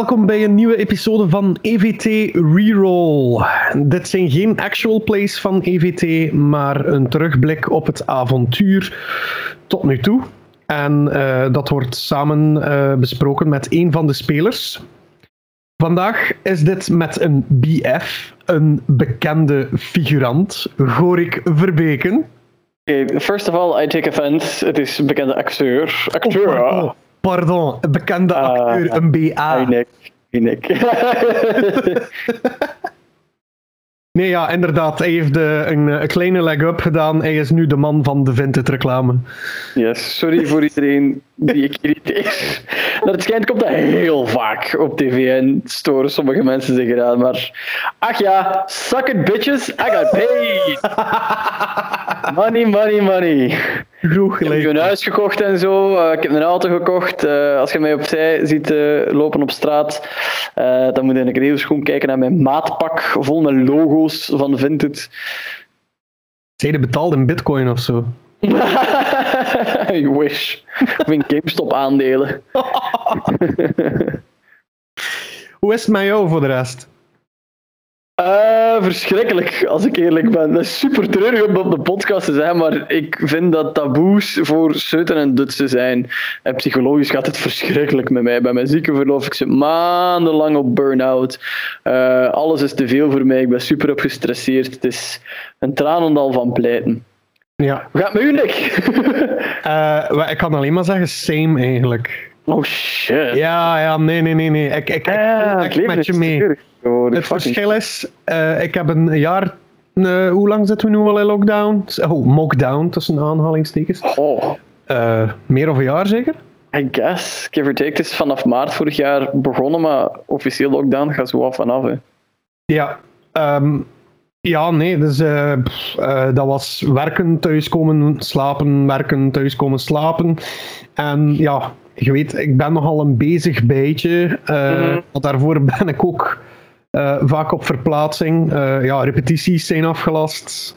Welkom bij een nieuwe episode van EVT Reroll. Dit zijn geen actual plays van EVT, maar een terugblik op het avontuur tot nu toe. En uh, dat wordt samen uh, besproken met een van de spelers. Vandaag is dit met een BF, een bekende figurant, Gorik Verbeken. Okay, first of all, I take offense. Het is een bekende acteur. Acteur. Oh, pardon, pardon, bekende acteur, uh, een BA. Hey Nick. nee, ja, inderdaad. Hij heeft uh, een, een, kleine leg-up gedaan. Hij is nu de man van de Vinted reclame. Yes, sorry voor iedereen die ik irriteer. Dat het schijnt komt dat heel vaak op tv en storen sommige mensen zich eraan. Maar ach ja, suck it bitches, I got paid. Money, money, money. Goed Ik heb een huis gekocht en zo. Uh, ik heb een auto gekocht. Uh, als je mij opzij ziet uh, lopen op straat, dan moet je een heel schoon kijken naar mijn maatpak vol met logo's van Vinted. Zijn je betaald in bitcoin of zo? you wish. Of in GameStop aandelen. Hoe is het met jou voor de rest? Verschrikkelijk, als ik eerlijk ben. Dat is super treurig om op de podcast te zijn, maar ik vind dat taboes voor Seuten en Dutsen zijn. En psychologisch gaat het verschrikkelijk met mij. Bij mijn ziekenverlof, ik zit maandenlang op burn-out. Uh, alles is te veel voor mij, ik ben super op gestresseerd. Het is een tranendal van pleiten. Ja. Hoe gaat het met u, Nick? uh, ik kan alleen maar zeggen, same eigenlijk. Oh shit. Ja, ja, nee, nee, nee. nee. Ik, ik, ik, ik met je mee. Oh, het verschil is, uh, ik heb een jaar. Uh, hoe lang zitten we nu al in lockdown? Oh, mockdown tussen aanhalingstekens. Oh. Uh, meer of een jaar zeker? I guess. Give or take. Het is vanaf maart vorig jaar begonnen, maar officieel lockdown gaat zo af en af. Hè. Ja, um, ja, nee, dus pff, dat was werken, thuiskomen, slapen, werken, thuiskomen, slapen. En ja, je weet, ik ben nogal een bezig bijtje. Mm-hmm. Want daarvoor ben ik ook vaak op verplaatsing. ja, repetities zijn afgelast.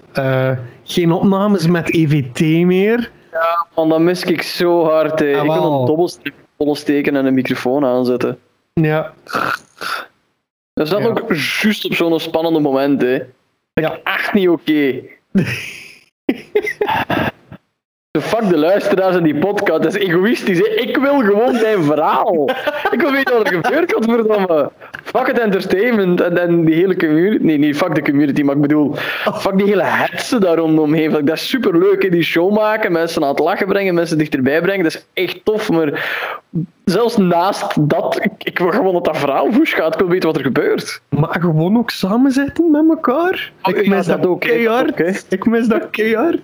geen opnames met EVT meer. Ja, man, dat mis ik zo hard. Hè. ik wil een dobbelstreep steken en een microfoon aanzetten. Ja. Dat zat ja. ook juist op zo'n spannende moment, hè. Dat ja. echt niet oké. Okay. Fuck de luisteraars en die podcast, dat is egoïstisch. Hè? Ik wil gewoon mijn verhaal. Ik wil weten wat er gebeurt, godverdomme. Fuck het entertainment en, en die hele community. Nee, niet fuck de community, maar ik bedoel, fuck die hele hetsen daar rondomheen. Dat is super leuk, die show maken, mensen aan het lachen brengen, mensen dichterbij brengen. Dat is echt tof, maar zelfs naast dat, ik, ik wil gewoon dat dat verhaal woes gaat. Ik wil weten wat er gebeurt. Maar gewoon ook samen zitten met elkaar. Oh, ik mis ja, dat, ook keihard. Okay. Ik mis dat keihard.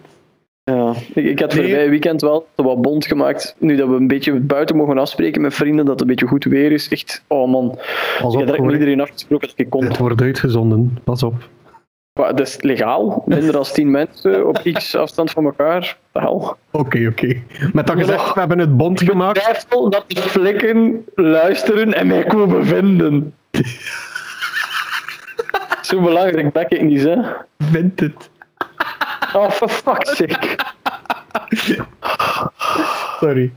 Ja, ik, ik had nee. voorbij weekend wel wat bond gemaakt. Nu dat we een beetje buiten mogen afspreken met vrienden, dat het een beetje goed weer is. Echt, oh man. Pas ik heb direct met iedereen afgesproken dat ik kon. Het wordt uitgezonden, pas op. Maar dat is legaal. Minder dan tien mensen op x afstand van elkaar. Oké, oké. Okay. Met dat gezegd, we hebben het bond ik gemaakt. Ik twijfel dat de flikken luisteren en mij komen vinden. Zo belangrijk dat ik niet, hè. Vind het. Oh, for fuck's sake. Sorry.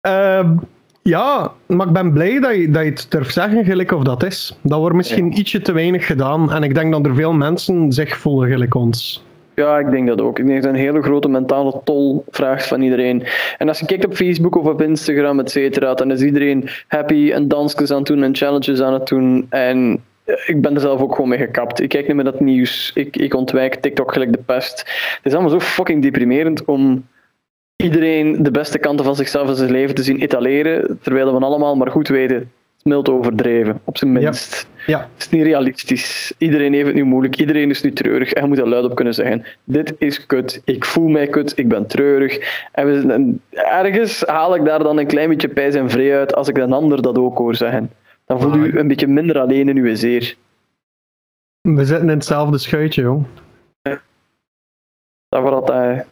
Um, ja, maar ik ben blij dat je, dat je het durft zeggen, gelijk of dat is. Dat wordt misschien ja. ietsje te weinig gedaan. En ik denk dat er veel mensen zich voelen gelijk ons. Ja, ik denk dat ook. Ik denk dat het een hele grote mentale tol vraagt van iedereen. En als je kijkt op Facebook of op Instagram, et cetera, dan is iedereen happy en dansjes aan het doen en challenges aan het doen. En ik ben er zelf ook gewoon mee gekapt. Ik kijk niet meer dat nieuws. Ik, ik ontwijk TikTok gelijk de pest. Het is allemaal zo fucking deprimerend om iedereen de beste kanten van zichzelf en zijn leven te zien etaleren, terwijl we allemaal maar goed weten, het is mild overdreven, op zijn minst. Ja. ja. Het is niet realistisch. Iedereen heeft het nu moeilijk, iedereen is nu treurig en je moet er luid op kunnen zeggen, dit is kut, ik voel mij kut, ik ben treurig. En, we, en ergens haal ik daar dan een klein beetje pijs en vrij uit als ik een ander dat ook hoor zeggen. Dan voel je ah, een beetje minder alleen in uw zeer. We zitten in hetzelfde schuitje, jong. Ja. Dat wordt altijd...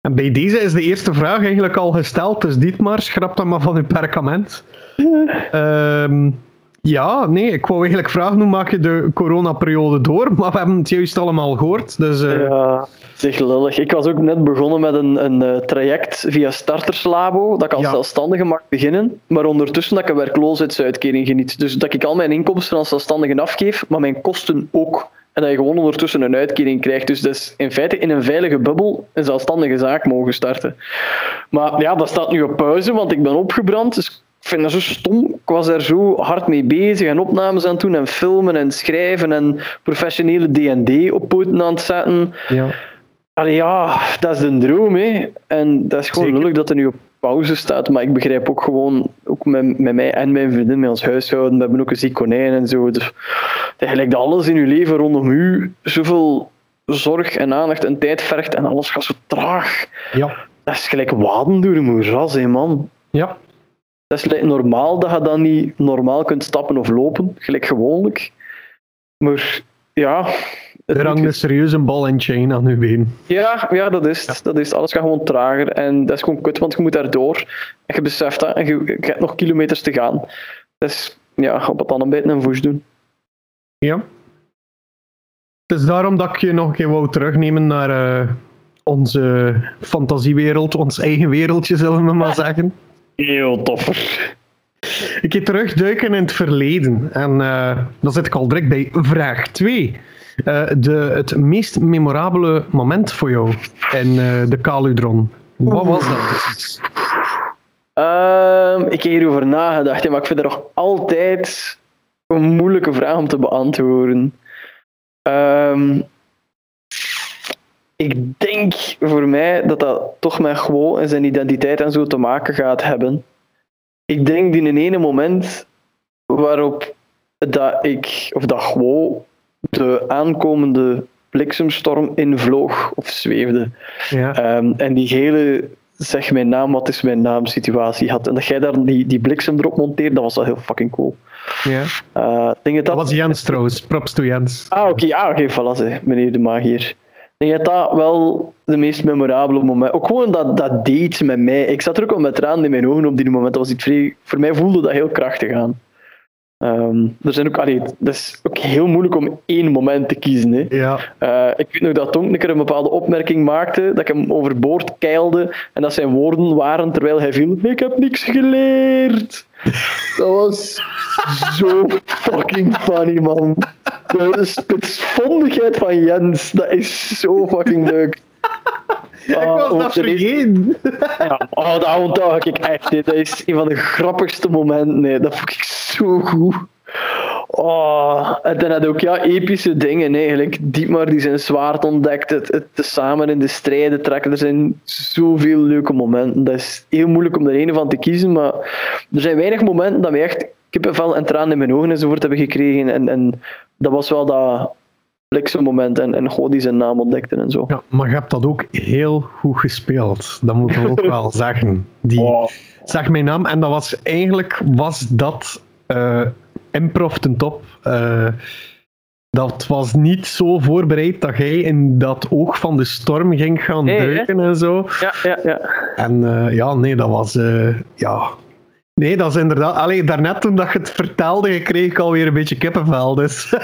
En bij deze is de eerste vraag eigenlijk al gesteld, dus Dietmar, schrap dat maar van uw perkament. Ja. Um, ja, nee, ik wou eigenlijk vragen hoe maak je de coronaperiode door, maar we hebben het juist allemaal gehoord. Dus, uh, ja, Zeg lullig. Ik was ook net begonnen met een, een eh, traject via Starterslabo, dat ik als Ja. zelfstandige mag beginnen, maar ondertussen dat ik een werkloosheidsuitkering geniet. Dus dat ik al mijn inkomsten als zelfstandige afgeef, maar mijn kosten ook. En dat je gewoon ondertussen een uitkering krijgt. Dus dat is in feite in een veilige bubbel een zelfstandige zaak mogen starten. Maar ja, dat staat nu op pauze, want ik ben opgebrand. Dus ik vind dat zo stom. Ik was daar zo hard mee bezig en opnames aan het doen en filmen en schrijven en professionele D&D op poten aan het zetten. Ja. Allee, ja, dat is de droom, hè. En dat is gewoon Zeker. lullig dat er nu op pauze staat. Maar ik begrijp ook gewoon, ook met, met mij en mijn vriendin, met ons huishouden, we hebben ook een ziek konijn en zo. Dus eigenlijk dat alles in uw leven rondom u zoveel zorg en aandacht en tijd vergt en alles gaat zo traag. Ja. Dat is gelijk waden door een moeras, hè, man. Ja. Dat is normaal dat je dan niet normaal kunt stappen of lopen, gelijk gewoonlijk. Maar ja, Er hangt een serieuze bal en chain aan uw been. ja, ja, dat is het. Dat is het. Alles gaat gewoon trager. En dat is gewoon kut, want je moet daardoor. En je beseft dat. En je, je hebt nog kilometers te gaan. Dus ja, op het dan een beetje een voes doen. Ja. Het is daarom dat ik je nog een keer wou terugnemen naar eh, onze fantasiewereld, ons eigen wereldje, zullen we maar zeggen. Heel toffer. Ik ga terugduiken in het verleden. En eh, dan zit ik al direct bij vraag 2. Eh, de, het meest memorabele moment voor jou in eh, de Kaludron. Wat was dat precies? Ehm, ik heb hierover nagedacht, maar ik vind het nog altijd een moeilijke vraag om te beantwoorden. Ehm, ik denk voor mij dat dat toch met Gwo en zijn identiteit en zo te maken gaat hebben. Ik denk in een ene moment waarop dat ik, of dat Gwo de aankomende bliksemstorm invloog of zweefde. Ja. Ehm, en die hele zeg mijn naam, wat is mijn naam situatie had. En dat jij daar die, die bliksem erop monteert, dat was wel heel fucking cool. ja. Eh, denk Dat dat... was Jens trouwens. Props to Jens. Ah, oké, ah, oké, voilà, zeg, meneer de magier. Denk je dat dat wel de meest memorabele moment... Ook gewoon dat, dat date met mij. Ik zat er ook wel met tranen in mijn ogen op die moment. Dat was iets vrij... Voor mij voelde dat heel krachtig aan. Ehm, er zijn ook... Allee, dat is ook heel moeilijk om één moment te kiezen, hè. Ja. Eh, ik weet nog dat Tonk een keer een bepaalde opmerking maakte, dat ik hem overboord keilde en dat zijn woorden waren terwijl hij viel. Ik heb niks geleerd. Dat was zo fucking funny, man. De spitsvondigheid van Jens, dat is zo fucking leuk. ik Ah, was ook dat vergeten. ja, oh, dat onthoud ik echt. Dat is een van de grappigste momenten. Nee, dat vond ik zo goed. Oh, en dan had ook ja, epische dingen. Eigenlijk Dietmar die zijn zwaard ontdekt. Het, het samen in de strijden trekken. Er zijn zoveel leuke momenten. Dat is heel moeilijk om er een van te kiezen. Maar er zijn weinig momenten dat we echt kippenvel en tranen in mijn ogen enzovoort hebben gekregen. En, en dat was wel dat bliksemmoment. En, en God die zijn naam ontdekte en zo. Ja, maar je hebt dat ook heel goed gespeeld. Dat moet ik ook wel zeggen. Die Oh. zag mijn naam en dat was eigenlijk was dat eh improv ten top. Eh, dat was niet zo voorbereid dat jij in dat oog van de storm ging gaan Nee, hè? duiken en zo. Ja, ja, ja. En eh, ja, nee, dat was. eh, ja. Nee, dat is inderdaad. Allee, daarnet toen dat je het vertelde, kreeg ik alweer een beetje kippenvel. Dus.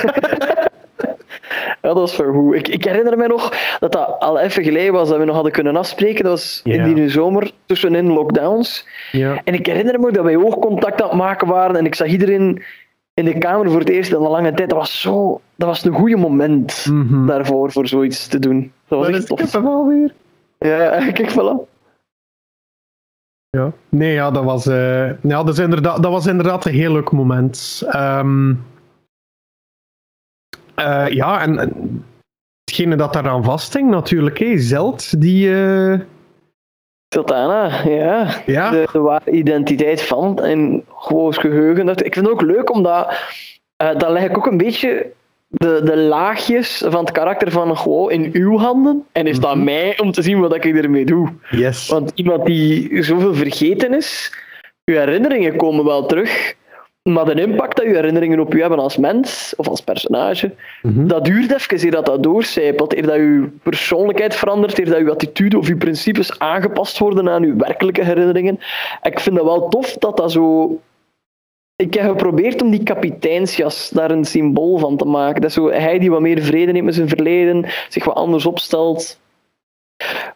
Ja, dat was wel goed. Ik, ik herinner me nog dat dat al even geleden was dat we nog hadden kunnen afspreken. Dat was in die zomer tussenin lockdowns. ja. En ik herinner me dat wij oogcontact aan het maken waren en ik zag iedereen in de kamer voor het eerst in een lange tijd. Dat was, zo, dat was een goede moment Mhm. daarvoor, voor zoiets te doen. Dat was Dat echt is tof. kippenvel weer. Ja, ja, kijk, voilà. Ja. Nee, ja, dat was, eh, ja, dat, is inderdaad, dat was inderdaad een heel leuk moment. Ehm, eh, ja, en en hetgene dat daaraan vasthing natuurlijk, hè, Zeld, die... eh, Sultana, ja. ja, de, de ware identiteit van en gewoon geheugen. Dat, ik vind het ook leuk omdat dan leg ik ook een beetje de, de laagjes van het karakter van gewoon in uw handen. En is dat aan mij om te zien wat ik ermee doe. yes. Want iemand die zoveel vergeten is, uw herinneringen komen wel terug. Maar de impact dat uw herinneringen op u hebben als mens of als personage, Mhm. dat duurt even eer dat dat doorcijpelt, eer dat uw persoonlijkheid verandert, eer dat uw attitude of uw principes aangepast worden aan uw werkelijke herinneringen. En ik vind dat wel tof dat dat zo... Ik heb geprobeerd om die kapiteinsjas daar een symbool van te maken. Dat is zo hij die wat meer vrede neemt met zijn verleden, zich wat anders opstelt.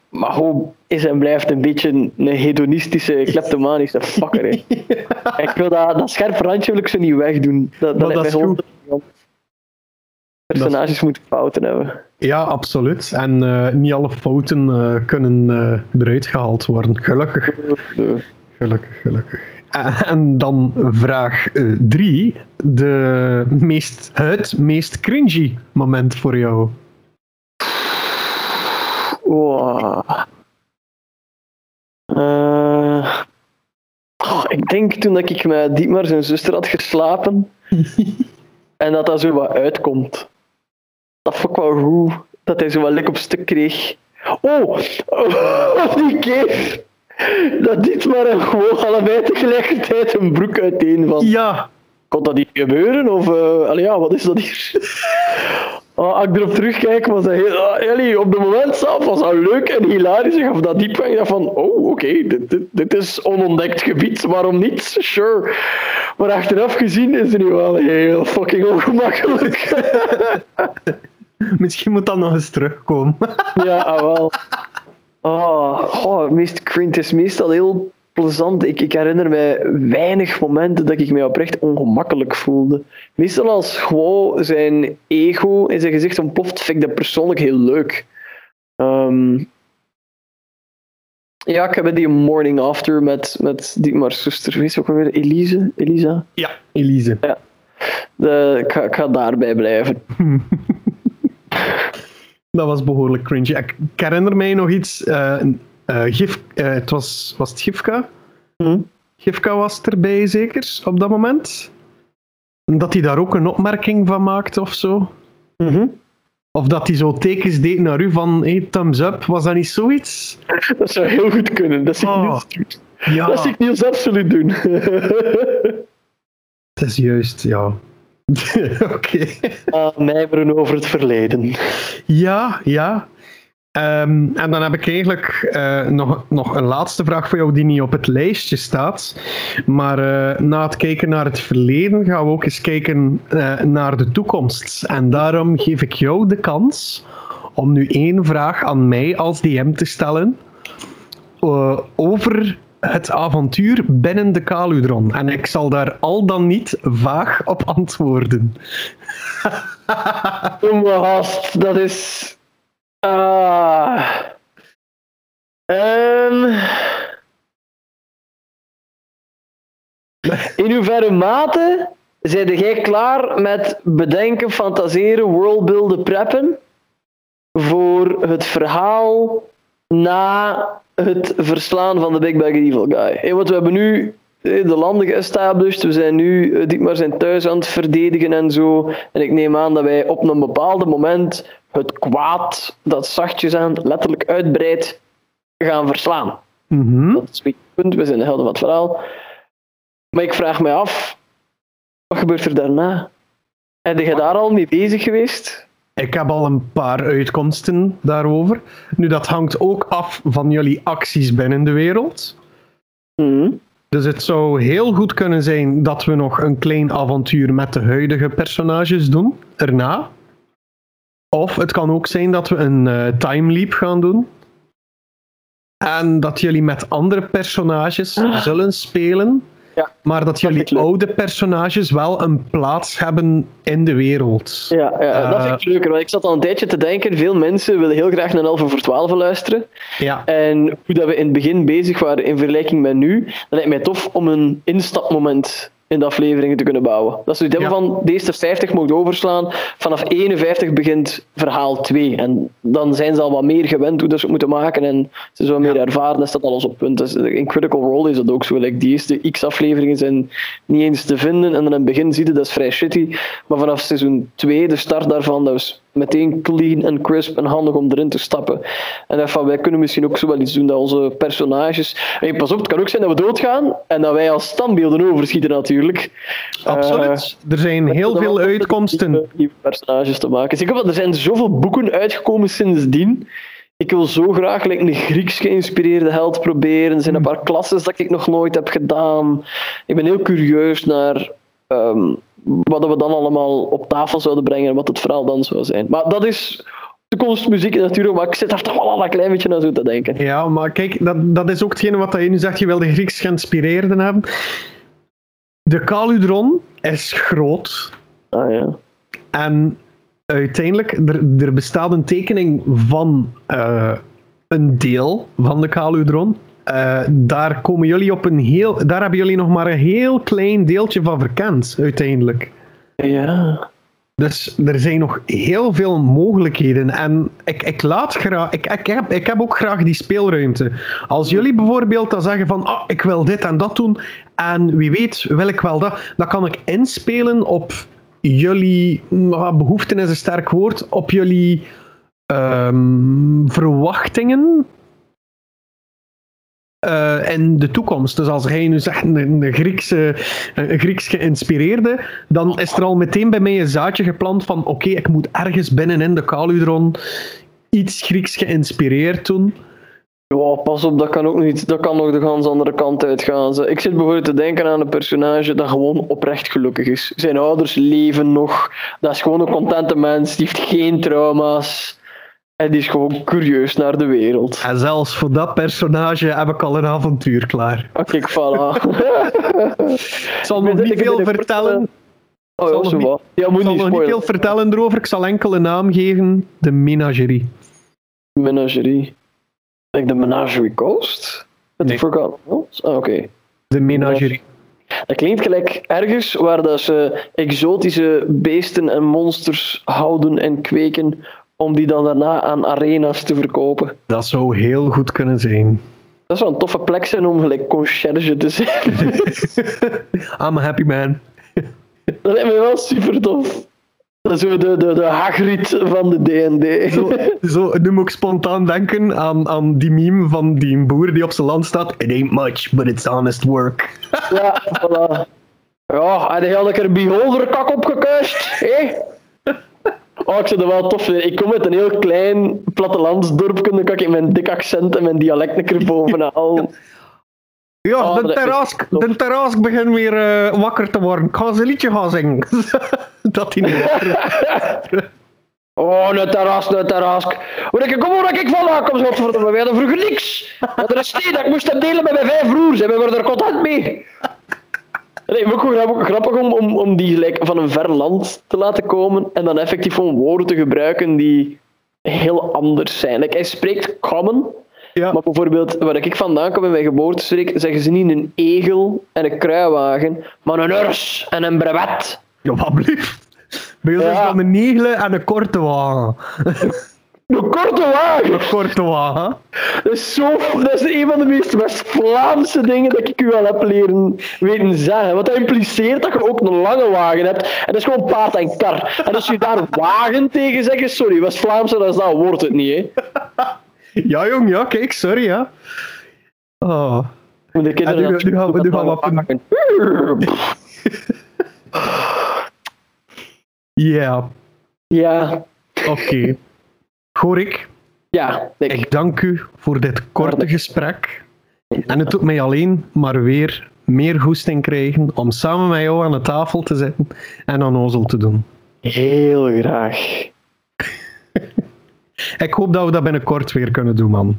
maar gewoon is en blijft een beetje een hedonistische, kleptomanische fucker. hè. Ik wil dat, dat scherpe randje wil ik zo niet wegdoen. Dat, dat, is goed. Personages moeten fouten hebben. Ja, absoluut. En eh, niet alle fouten eh, kunnen eh, eruit gehaald worden. Gelukkig. Gelukkig, gelukkig. En, en dan vraag 3. de meest, het meest cringy moment voor jou. Wow. Eh, oh, ik denk toen dat ik met Dietmar zijn zuster had geslapen en dat dat zo wat uitkomt. Dat vond ik wel goed, dat hij zo wat lek op stuk kreeg. Oh, oh die keer dat Dietmar en gewoon allebei tegelijkertijd een broek uiteen van. Ja, Kon dat niet gebeuren? Of, allee, ja, wat is dat hier? Oh, als ik erop terugkijk, was dat heel... ah, Ellie, op het moment zelf was dat leuk en hilarisch. Ik gaf dat diep en ik dacht van, oh, oké, dit, dit, dit is onontdekt gebied, waarom niet? Sure. Maar achteraf gezien is het nu wel heel fucking ongemakkelijk. misschien moet dat nog eens terugkomen. ja, ah, wel. Oh, oh, cringe het is meestal heel plezant. Ik, ik herinner mij weinig momenten dat ik mij oprecht ongemakkelijk voelde. Meestal als gewoon zijn ego in zijn gezicht ontploft, vind ik dat persoonlijk heel leuk. Ehm, ja, ik heb die morning after met, met Dietmar's zuster. Wees ook alweer Elise? Elisa? Ja, Elise. De, ik, ga, ik ga daarbij blijven. Dat was behoorlijk cringy. Ik, ik herinner mij nog iets. eh, gif, eh, het was, was het Gifka? Hm? Gifka was erbij zeker op dat moment. Dat hij daar ook een opmerking van maakte of zo. Mhm. Of dat hij zo tekens deed naar u van hey, thumbs up. Was dat niet zoiets? Dat zou heel goed kunnen. Dat zie ik Oh. Niels doen. Ja, Dat zie ik Niels absoluut doen. het is juist, ja. Oké. Ah, mijmeren over het verleden. Ja, ja. Ehm, en dan heb ik eigenlijk eh, nog, nog een laatste vraag voor jou die niet op het lijstje staat. Maar eh, na het kijken naar het verleden gaan we ook eens kijken eh, naar de toekomst. En daarom geef ik jou de kans om nu één vraag aan mij als DM te stellen over het avontuur binnen de Kaludron. En ik zal daar al dan niet vaag op antwoorden. Oh, gast, dat is. Ah. Ehm. In hoeverre mate zijn jij klaar met bedenken, fantaseren, worldbuilden, preppen voor het verhaal na het verslaan van de Big Bag Evil Guy? Hey, want we hebben nu eh, de landen geestablished, we zijn nu eh, Dietmar zijn thuis aan het verdedigen en zo. En ik neem aan dat wij op een bepaald moment het kwaad dat zachtjes aan letterlijk uitbreidt gaan verslaan. Mhm. Dat is het punt, we zijn de helden van het verhaal. Maar ik vraag mij af, wat gebeurt er daarna? Ben je daar al mee bezig geweest? Ik heb al een paar uitkomsten daarover. Nu, dat hangt ook af van jullie acties binnen de wereld. Mhm. Dus het zou heel goed kunnen zijn dat we nog een klein avontuur met de huidige personages doen, erna. Of het kan ook zijn dat we een eh, time leap gaan doen. En dat jullie met andere personages Ah. zullen spelen. Ja. Maar dat jullie oude personages wel een plaats hebben in de wereld. Ja, ja dat Eh. vind ik leuker. Want ik zat al een tijdje te denken, veel mensen willen heel graag naar 11 voor 12 luisteren. Ja. En hoe dat we in het begin bezig waren in vergelijking met nu, dan lijkt mij tof om een instapmoment in de afleveringen te kunnen bouwen. Dat ze het hebben Ja. van deze 50 mogen overslaan, vanaf 51 begint verhaal 2. En dan zijn ze al wat meer gewend hoe dat ze het moeten maken en ze zijn wat meer ervaren, dat staat alles op punt. Dus in Critical Role is dat ook zo. Like, die eerste x afleveringen zijn niet eens te vinden en dan in het begin zie je dat is vrij shitty. Maar vanaf seizoen 2, de start daarvan, dat was meteen clean en crisp en handig om erin te stappen. En van, wij kunnen misschien ook zo wel iets doen dat onze personages... Hey, pas op, het kan ook zijn dat we doodgaan en dat wij als standbeelden overschieten natuurlijk. Absoluut. er zijn Eh, heel veel uitkomsten. Nieuwe, nieuwe personages te maken. Zeg, er zijn zoveel boeken uitgekomen sindsdien. Ik wil zo graag like, een Grieks geïnspireerde held proberen. Er zijn een paar klasses dat ik nog nooit heb gedaan. Ik ben heel curieus naar ehm, wat we dan allemaal op tafel zouden brengen en wat het verhaal dan zou zijn. Maar dat is toekomstmuziek natuurlijk, maar ik zit daar toch wel al een klein beetje aan zo te denken. Ja, maar kijk, dat, dat is ook hetgene wat je nu zegt, je wil de Grieks geïnspireerden hebben. De Caludron is groot. Ah ja. En uiteindelijk, er, er bestaat een tekening van uh, een deel van de Caludron. Uh, daar komen jullie op een heel. Daar hebben jullie nog maar een heel klein deeltje van verkend, uiteindelijk. Ja. Dus er zijn nog heel veel mogelijkheden. En ik, ik laat graag. Ik, ik, heb, ik heb ook graag die speelruimte. Als jullie bijvoorbeeld dan zeggen van ah, ik wil dit en dat doen. En wie weet wil ik wel dat. Dan kan ik inspelen op jullie. Nou, behoeften is een sterk woord. Op jullie um, verwachtingen uh, in de toekomst. Dus als hij nu zegt een, Griekse, Grieks geïnspireerde, dan is er al meteen bij mij een zaadje geplant van oké, ik moet ergens binnenin de Caludron iets Grieks geïnspireerd doen. Ja, pas op, dat kan ook niet. Dat kan nog de gans andere kant uitgaan. Ik zit bijvoorbeeld te denken aan een personage dat gewoon oprecht gelukkig is. Zijn ouders leven nog. Dat is gewoon een contente mens. Die heeft geen trauma's. En die is gewoon curieus naar de wereld. En zelfs voor dat personage heb ik al een avontuur klaar. Oké, ik voilà. ik zal nog niet veel vertellen. Oh, ja, zo wat. Ja, moet ik zal nog niet veel vertellen erover. Ik zal enkel een naam geven. De Menagerie. Menagerie. Like de Menagerie Coast? Nee. Forgotten Ah, oké. De Menagerie. Dat klinkt gelijk ergens waar dat ze exotische beesten en monsters houden en kweken om die dan daarna aan arena's te verkopen. Dat zou heel goed kunnen zijn. Dat zou een toffe plek zijn om gelijk conciërge te zijn. I'm a happy man. Dat lijkt me wel super tof. Dat is de, de, de Hagrid van de D&D. Zo, zo, nu moet ik spontaan denken aan, aan die meme van die boer die op zijn land staat. It ain't much, but it's honest work. Ja, voilà. Ja, en hij had ik er een beholderkak opgekuist. Hé? Oh, ik zou dat wel tof vinden. Ik kom uit een heel klein plattelandsdorpje, dan kan ik mijn dik accent en mijn dialect een keer bovenaan. Ja, oh, de, terrask, de terrask begint weer uh, wakker te worden. Ik ga ze een liedje gaan zingen. dat hij niet wakker Oh, een terras, een terras. Hoe ik kom waar ik vandaan kom, godverdomme. We hadden vroeger niks. We hadden een steen, ik moest hem delen met mijn vijf broers. En we worden er content mee. Nee, ook grappig om, om, om die gelijk van een ver land te laten komen en dan effectief gewoon woorden te gebruiken die heel anders zijn. Like, hij spreekt common, ja. maar bijvoorbeeld waar ik vandaan kom in mijn geboortestreek, zeggen ze niet een egel en een kruiwagen, maar een urs en een brevet. Ja, wat blieft. Bij ons ja. dan een egel en een korte wagen. Een korte wagen. Een korte wagen. Dat is, zo, dat is een van de meest West-Vlaamse dingen dat ik u al heb leren weten zeggen. Want dat impliceert dat je ook een lange wagen hebt. En dat is gewoon paard en kar. En als je daar wagen tegen zegt, sorry, West-Vlaamse, dat, dat wordt het niet, hè. Ja, jong, ja, kijk, sorry, ja. Oh. De nu, nu, gaan we, nu gaan we op Ja. Ja. Oké. Gorik, ja, ik. ik dank u voor dit korte gesprek. En het doet mij alleen maar weer meer goesting krijgen om samen met jou aan de tafel te zitten en aan ozel te doen. Heel graag. ik hoop dat we dat binnenkort weer kunnen doen, man.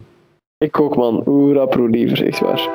Ik ook, man. Oera pro liever, echt waar.